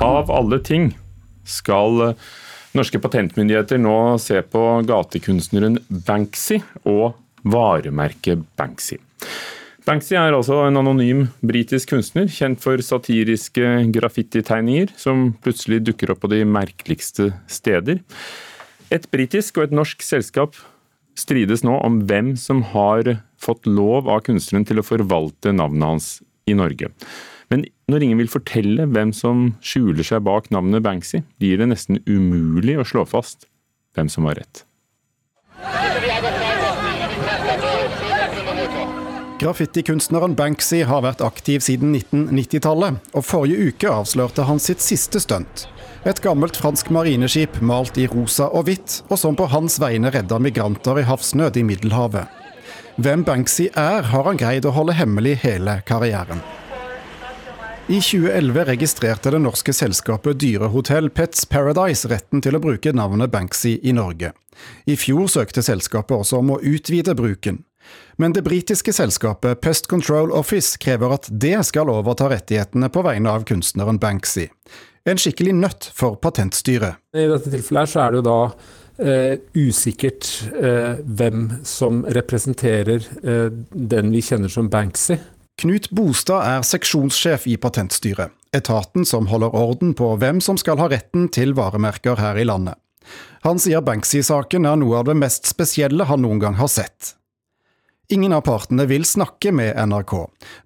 Av alle ting skal eh, norske patentmyndigheter nå se på gatekunstneren Banksy og varemerket Banksy. Banksy er altså en anonym britisk kunstner, kjent for satiriske graffititegninger som plutselig dukker opp på de merkeligste steder. Et britisk og et norsk selskap strides nå om hvem som har fått lov av kunstneren til å forvalte navnet hans i Norge. Men når ingen vil fortelle hvem som skjuler seg bak navnet Banksy, blir det nesten umulig å slå fast hvem som har rett. Graffitikunstneren Banksy har vært aktiv siden 1990-tallet, og forrige uke avslørte han sitt siste stunt. Et gammelt fransk marineskip malt i rosa og hvitt, og som på hans vegne redda migranter i havsnød i Middelhavet. Hvem Banksy er, har han greid å holde hemmelig hele karrieren. I 2011 registrerte det norske selskapet dyrehotell Pets Paradise retten til å bruke navnet Banksy i Norge. I fjor søkte selskapet også om å utvide bruken. Men det britiske selskapet Pest Control Office krever at det skal overta rettighetene på vegne av kunstneren Banksy. En skikkelig nøtt for patentstyret. I dette tilfellet så er det jo da eh, usikkert eh, hvem som representerer eh, den vi kjenner som Banksy. Knut Bostad er seksjonssjef i Patentstyret, etaten som holder orden på hvem som skal ha retten til varemerker her i landet. Han sier Banksy-saken er noe av det mest spesielle han noen gang har sett. Ingen av partene vil snakke med NRK,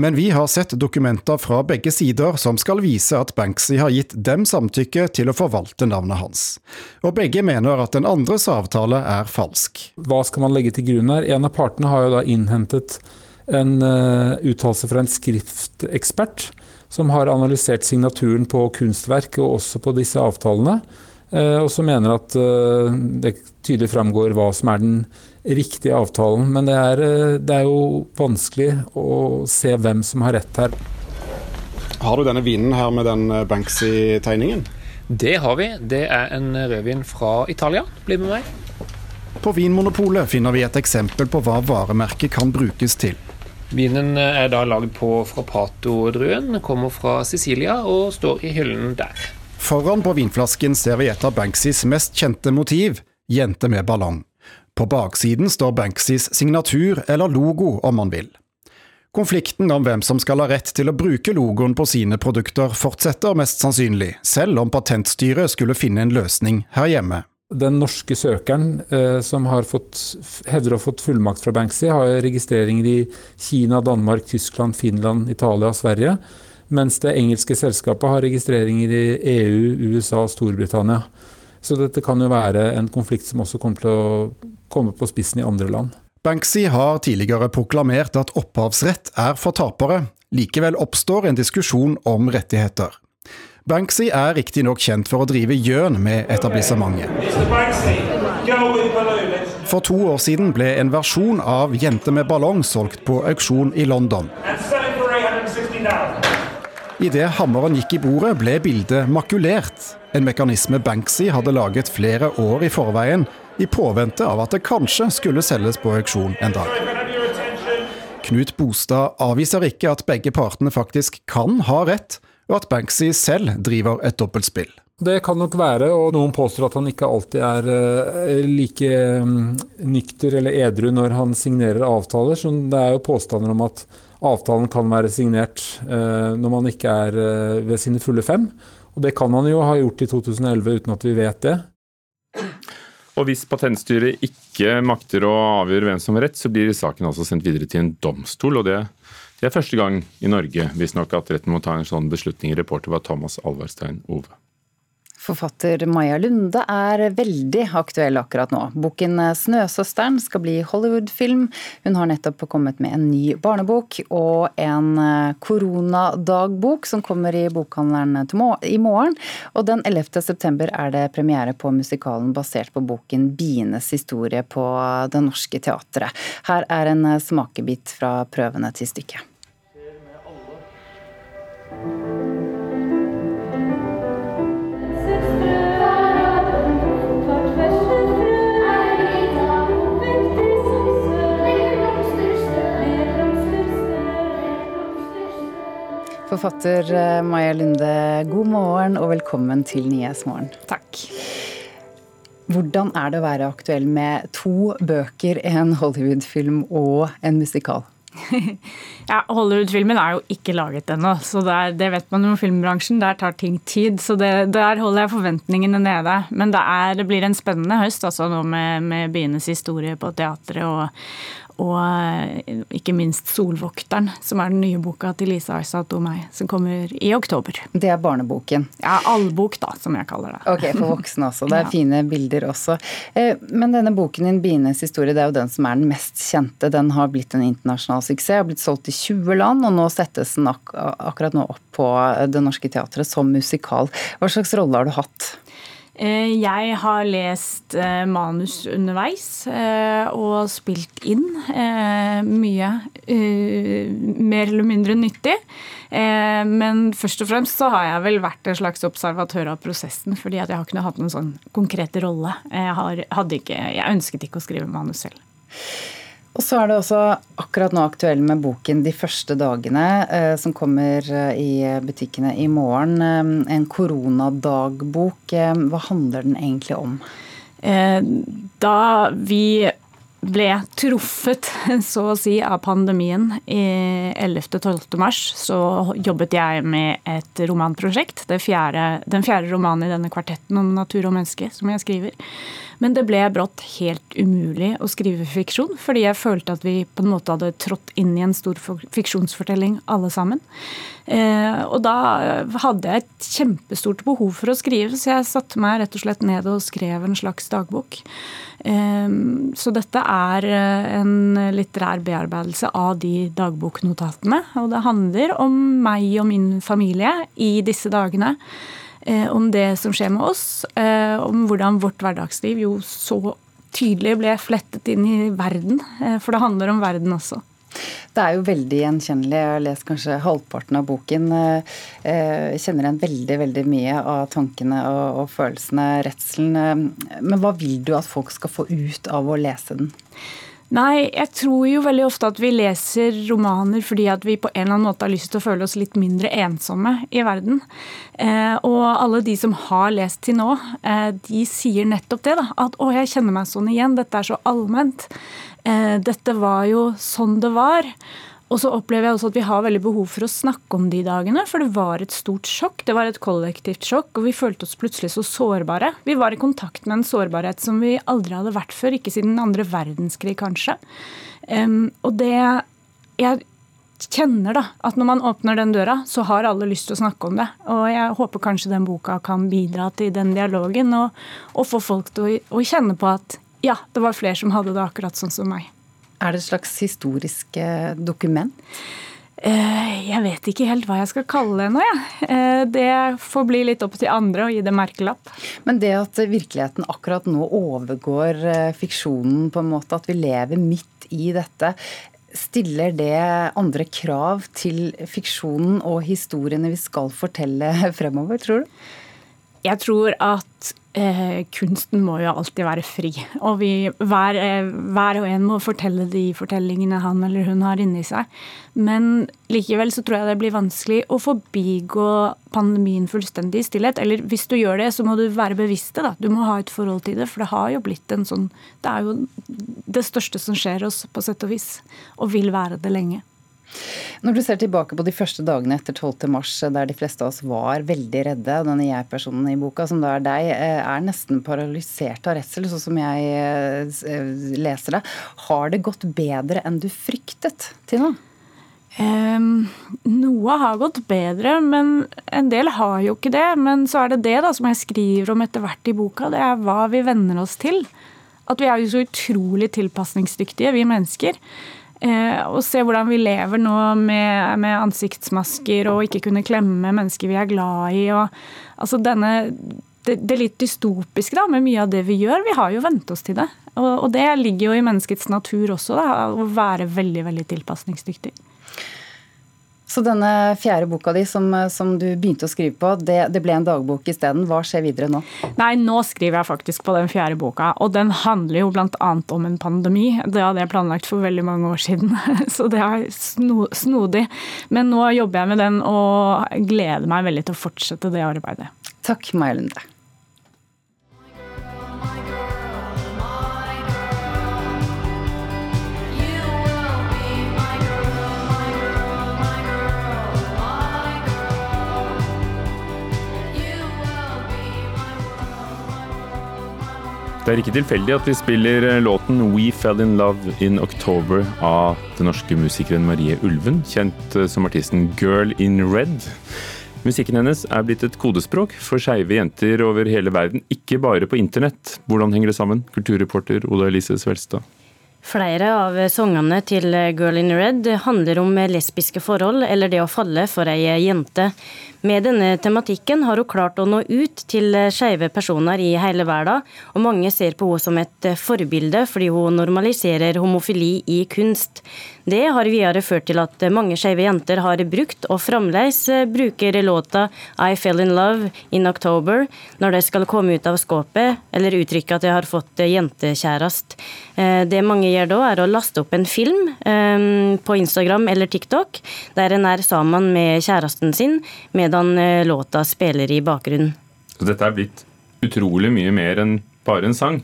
men vi har sett dokumenter fra begge sider som skal vise at Banksy har gitt dem samtykke til å forvalte navnet hans. Og begge mener at den andres avtale er falsk. Hva skal man legge til grunn her? En av partene har jo da innhentet en uh, uttalelse fra en skriftekspert som har analysert signaturen på kunstverk og også på disse avtalene. Uh, og som mener at uh, det tydelig framgår hva som er den riktige avtalen. Men det er, det er, jo vanskelig å se hvem som har rett her. Har du denne vinen her med den Banksy-tegningen? Det har vi. Det er en rødvin fra Italia. Bli med meg. På Vinmonopolet finner vi et eksempel på hva varemerket kan brukes til. Vinen er da lagd på Frapato-druen, kommer fra Sicilia og står i hyllen der. Foran på vinflasken ser vi et av Banksys mest kjente motiv, jente med ballong. På baksiden står Banksys signatur, eller logo om man vil. Konflikten om hvem som skal ha rett til å bruke logoen på sine produkter fortsetter mest sannsynlig, selv om Patentstyret skulle finne en løsning her hjemme. Den norske søkeren eh, som fått, hevder å ha fått fullmakt fra Banksy, har registreringer i Kina, Danmark, Tyskland, Finland, Italia og Sverige. Mens det engelske selskapet har registreringer i EU, USA og Storbritannia. Så dette kan jo være en konflikt som også kommer til å komme på spissen i andre land. Banksy har tidligere proklamert at opphavsrett er for tapere. Likevel oppstår en diskusjon om rettigheter. Banksy er riktignok kjent for å drive gjøn med etablissementet. For to år siden ble en versjon av 'Jente med ballong' solgt på auksjon i London. Idet hammeren gikk i bordet, ble bildet makulert. En mekanisme Banksy hadde laget flere år i forveien, i påvente av at det kanskje skulle selges på auksjon en dag. Knut Bostad avviser ikke at begge partene faktisk kan ha rett, og at Banksy selv driver et dobbeltspill. Det kan nok være, og noen påstår at han ikke alltid er uh, like um, nykter eller edru når han signerer avtaler. Så det er jo påstander om at avtalen kan være signert uh, når man ikke er uh, ved sine fulle fem. Og det kan han jo ha gjort i 2011 uten at vi vet det. Og hvis Patentstyret ikke makter å avgjøre hvem som har rett, så blir saken altså sendt videre til en domstol. og det det er første gang i Norge visstnok at retten må ta en sånn beslutning. Reporter var Thomas Alvarstein Ove. Forfatter Maja Lunde er veldig aktuell akkurat nå. Boken 'Snøsøsteren' skal bli Hollywood-film. Hun har nettopp kommet med en ny barnebok og en eh, koronadagbok som kommer i bokhandleren i morgen. Og den 11. september er det premiere på musikalen basert på boken 'Bienes historie' på Det Norske Teatret. Her er en eh, smakebit fra prøvene til stykket. Forfatter eh, Maja Lunde, god morgen og velkommen til Nyhetsmorgen. Takk. Hvordan er det å være aktuell med to bøker, en Hollywood-film og en musikal? Ja, Hollywood-filmen er jo ikke laget ennå, så der, det vet man jo om filmbransjen. Der tar ting tid, så det, der holder jeg forventningene nede. Men det, er, det blir en spennende høst altså nå med, med byenes historie på teatret og, og eh, ikke minst 'Solvokteren', som er den nye boka til Lisa Aysat meg, som kommer i oktober. Det er barneboken? Ja, allbok, da, som jeg kaller det. Ok, For voksne også. Det er ja. fine bilder også. Eh, men denne boken din, 'Bienes historie', det er jo den som er den mest kjente. Den har blitt en internasjonal suksess, har blitt solgt i 20 land, og nå settes den ak akkurat nå opp på Det Norske Teatret som musikal. Hva slags rolle har du hatt? Eh, jeg har lest eh, manus underveis eh, og spilt inn mye mer eller mindre nyttig. Men først og fremst så har jeg vel vært en slags observatør av prosessen, fordi jeg har ikke hatt noen sånn konkret rolle. Jeg, har, ikke, jeg ønsket ikke å skrive manus selv. Og så er det også akkurat nå aktuell med boken 'De første dagene', eh, som kommer eh, i butikkene i morgen. Eh, en koronadagbok. Hva handler den egentlig om? Da vi ble truffet, så å si, av pandemien 11.-12. mars, så jobbet jeg med et romanprosjekt. Fjerde, den fjerde romanen i denne kvartetten om natur og menneske som jeg skriver. Men det ble brått helt umulig å skrive fiksjon, fordi jeg følte at vi på en måte hadde trådt inn i en stor fiksjonsfortelling alle sammen. Eh, og da hadde jeg et kjempestort behov for å skrive, så jeg satte meg rett og slett ned og skrev en slags dagbok. Eh, så dette er eh, en litterær bearbeidelse av de dagboknotatene. Og det handler om meg og min familie i disse dagene. Eh, om det som skjer med oss, eh, om hvordan vårt hverdagsliv jo så tydelig ble flettet inn i verden. Eh, for det handler om verden også. Det er jo veldig gjenkjennelig. Jeg har lest kanskje halvparten av boken. Jeg kjenner igjen veldig veldig mye av tankene og, og følelsene, redselen. Men hva vil du at folk skal få ut av å lese den? Nei, jeg tror jo veldig ofte at vi leser romaner fordi at vi på en eller annen måte har lyst til å føle oss litt mindre ensomme i verden. Eh, og alle de som har lest til nå, eh, de sier nettopp det. da, At 'å, jeg kjenner meg sånn igjen', dette er så allment. Eh, dette var jo sånn det var. Og så opplever jeg også at vi har veldig behov for å snakke om de dagene. For det var et stort sjokk. Det var et kollektivt sjokk, og vi følte oss plutselig så sårbare. Vi var i kontakt med en sårbarhet som vi aldri hadde vært før. Ikke siden den andre verdenskrig, kanskje. Um, og det Jeg kjenner da at når man åpner den døra, så har alle lyst til å snakke om det. Og jeg håper kanskje den boka kan bidra til den dialogen, og, og få folk til å, å kjenne på at ja, det var flere som hadde det akkurat sånn som meg. Er det et slags historisk eh, dokument? Eh, jeg vet ikke helt hva jeg skal kalle det ennå, jeg. Ja. Det får bli litt opp til andre å gi det merkelapp. Men det at virkeligheten akkurat nå overgår eh, fiksjonen, på en måte, at vi lever midt i dette, stiller det andre krav til fiksjonen og historiene vi skal fortelle fremover, tror du? Jeg tror at eh, kunsten må jo alltid være fri. Og vi, hver, eh, hver, og en må fortelle de fortellingene han eller hun har inni seg. Men likevel så tror jeg det blir vanskelig å forbigå pandemien fullstendig i stillhet. Eller hvis du gjør det, så må du være bevisst det. Du må ha et forhold til det. For det har jo blitt en sånn Det er jo det største som skjer oss, på sett og vis. Og vil være det lenge. Når du ser tilbake på de første dagene etter 12. mars, der de fleste av oss var veldig redde, denne jeg-personen i boka, som da er deg, eh, er nesten paralysert av redsel, sånn som jeg eh, leser det. Har det gått bedre enn du fryktet til nå? Um, noe har gått bedre, men en del har jo ikke det. Men så er det det da, som jeg skriver om etter hvert i boka, det er hva vi venner oss til. At vi er jo så utrolig tilpasningsdyktige, vi mennesker. Eh, og se hvordan vi lever nå med, med, ansiktsmasker og ikke kunne klemme mennesker vi er glad i. Og, altså denne, det, det, litt dystopiske da, med mye av det vi gjør. Vi har jo vent oss til det. Og, og det ligger jo i menneskets natur også, da, å være veldig veldig tilpasningsdyktig. Så denne fjerde boka di som, som du begynte å skrive på, det, det ble en dagbok isteden. Hva skjer videre nå? Nei, nå skriver jeg faktisk på den fjerde boka. Og den handler jo bl.a. om en pandemi. Det hadde jeg planlagt for veldig mange år siden, så det er snodig. Men nå jobber jeg med den og gleder meg veldig til å fortsette det arbeidet. Takk, Maja Lunde. Det er ikke tilfeldig at vi spiller eh, låten 'We Fell In Love In October' av den norske musikeren Marie Ulven, kjent eh, som artisten Girl In Red. Musikken hennes er blitt et kodespråk for skeive jenter over hele verden, ikke bare på internett. Hvordan henger det sammen? Kulturreporter Oda Elise Svelstad. Flere av sangene til Girl in Red handler om lesbiske forhold eller det å falle for ei jente. Med denne tematikken har hun klart å nå ut til skeive personer i hele verden, og mange ser på henne som et forbilde fordi hun normaliserer homofili i kunst. Det har videre ført til at mange skeive jenter har brukt, og fremdeles bruker låta I Fell In Love in October når de skal komme ut av skåpet, eller uttrykke at de har fått jentekjærest. Eh, det mange gjør da, er å laste opp en film eh, på Instagram eller TikTok, der en er sammen med kjæresten sin. medan eh, låta spiller i bakgrunnen. Så dette er blitt utrolig mye mer enn bare en sang?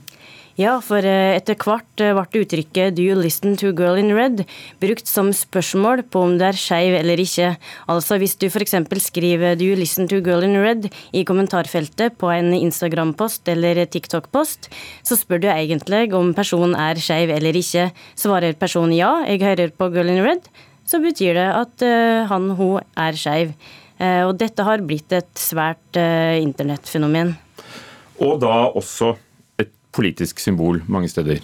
Ja, for eh, etter hvert eh, ble uttrykket 'do you listen to girl in red' brukt som spørsmål på om du er skeiv eller ikke. Altså hvis du f.eks. skriver 'do you listen to girl in red' i kommentarfeltet på en Instagram-post eller TikTok-post, så spør du egentlig om personen er skeiv eller ikke. Svarer personen ja, jeg hører på girl in red, så betyr det at han/hun er skeiv. Eh, og dette har blitt et svært eh, internettfenomen. Og da også politisk symbol mange steder.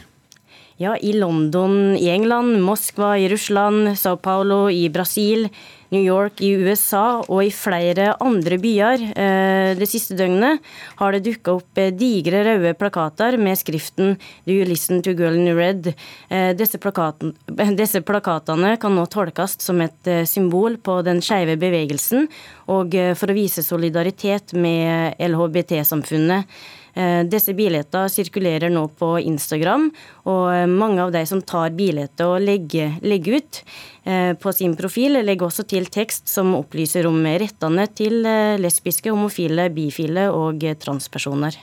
Ja, i London i England, Moskva i Russland, Sao Paulo i Brasil, New York i USA og i flere andre byer eh, det siste døgnet har det dukka opp eh, digre røde plakater med skriften 'Do you listen to girl in red?' Eh, disse, plakaten, disse plakatene kan nå tolkes som et symbol på den skeive bevegelsen, og for å vise solidaritet med LHBT-samfunnet. Eh, disse bilene sirkulerer nå på Instagram, og mange av de som tar bilder og legger, legger, ut eh, på sin profil, legger også til tekst som opplyser om rettene til eh, lesbiske, homofile, bifile og transpersoner.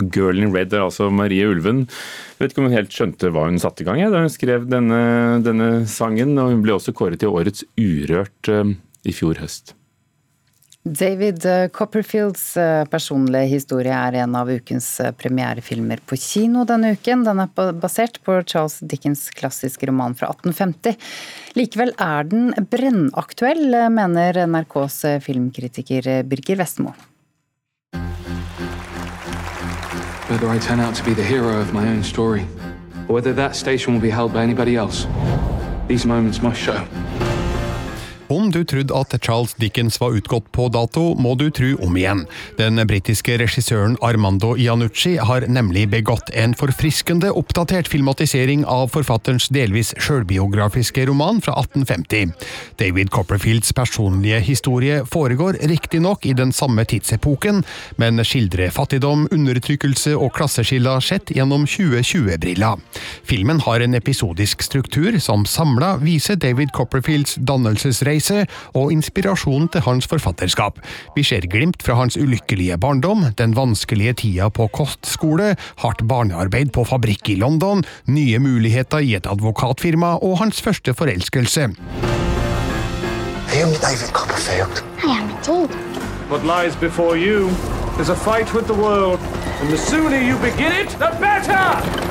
Girl in Red er altså Marie Ulven. Jeg vet ikke om hun helt skjønte hva hun satte i gang da hun skrev denne, denne sangen. og Hun ble også kåret til Årets Urørt i fjor høst. David eh, Copperfields eh, personlige historie er en av ukens eh, premierefilmer på kino denne uken. Den er basert på Charles Dickens' klassiske roman fra 1850. Likevel er den brennaktuell, mener NRKs filmkritiker Birger Vestmo. Whether I turn out to be the hero of my own story, or whether that station will be held by anybody else, these moments must show. Om du trodde at Charles Dickens var utgått på dato, må du tro om igjen. Den britiske regissøren Armando Iannucci har nemlig begått en forfriskende oppdatert filmatisering av forfatterens delvis sjølbiografiske roman fra 1850. David Copperfields personlige historie foregår riktignok i den samme tidsepoken, men skildrer fattigdom, undertrykkelse og klasseskiller sett gjennom 2020-briller. Filmen har en episodisk struktur som samla viser David Copperfields dannelsesreise reise og inspirasjonen til hans forfatterskap. Vi ser glimt fra hans ulykkelige barndom, den vanskelige tida på kostskole, hardt barnearbeid på fabrikk i London, nye muligheter i et advokatfirma og hans første forelskelse. Are you David Copperfield? I am indeed. What lies before you is a fight with the world, and the sooner you begin it, the better!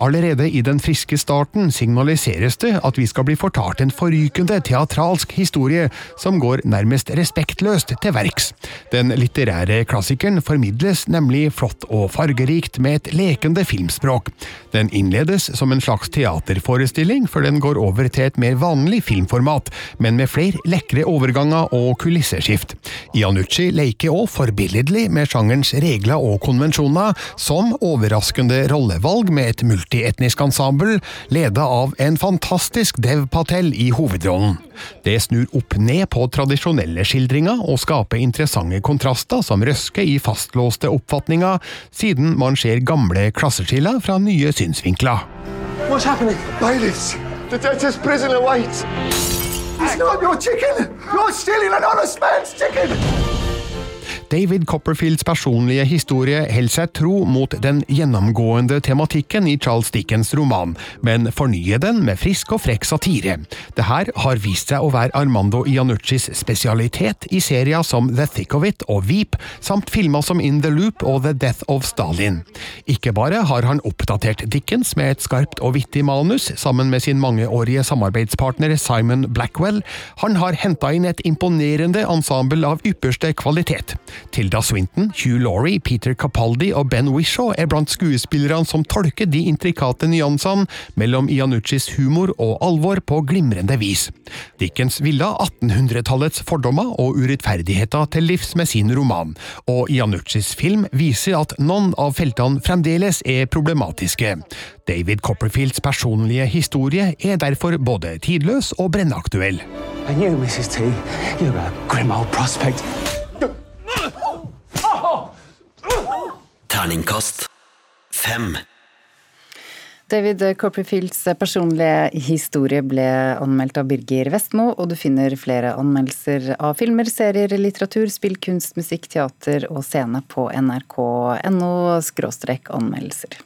Allerede i den friske starten signaliseres det at vi skal bli fortalt en forrykende teatralsk historie som går nærmest respektløst til verks. Den litterære klassikeren formidles nemlig flott og fargerikt med et lekende filmspråk. Den innledes som en slags teaterforestilling før den går over til et mer vanlig filmformat, men med flere lekre overganger og kulisseskift. Iannucci leker òg forbilledlig med sjangerens regler og konvensjoner, som overraskende rollevalg med et multi multietnisk ensemble, leda av en fantastisk Dev Patel i hovedrollen. Det snur opp ned på tradisjonelle skildringer og skaper interessante kontraster som røsker i fastlåste oppfatninger, siden man ser gamle klasseskiller fra nye synsvinkler. What's happening? Bailiffs! The debtor's prisoner waits! It's not your chicken! You're stealing an honest man's chicken! David Copperfields personlige historie holder seg tro mot den gjennomgående tematikken i Charles Dickens' roman, men fornyer den med frisk og frekk satire. Det her har vist seg å være Armando Iannuccis spesialitet i serier som The Thick of It og Veep, samt filmer som In the Loop og The Death of Stalin. Ikke bare har han oppdatert Dickens med et skarpt og vittig manus, sammen med sin mangeårige samarbeidspartner Simon Blackwell, han har henta inn et imponerende ensemble av ypperste kvalitet. Tilda Swinton, Hugh Laurie, Peter Capaldi og Ben Wishaw er blant skuespillerne som tolker de intrikate nyansene mellom Iannuccis humor og alvor på glimrende vis. Dickens ville 1800-tallets fordommer og urettferdigheter til livs med sin roman, og Iannuccis film viser at noen av feltene fremdeles er problematiske. David Copperfields personlige historie er derfor både tidløs og brennaktuell. And you, Mrs. T, you're a grim old prospect. Terningkast fem. David Copperfields personlige historie ble anmeldt av Birger Vestmo, og du finner flere anmeldelser av filmer, serier, litteratur, spill, kunst, musikk, teater og scene på nrk.no anmeldelser.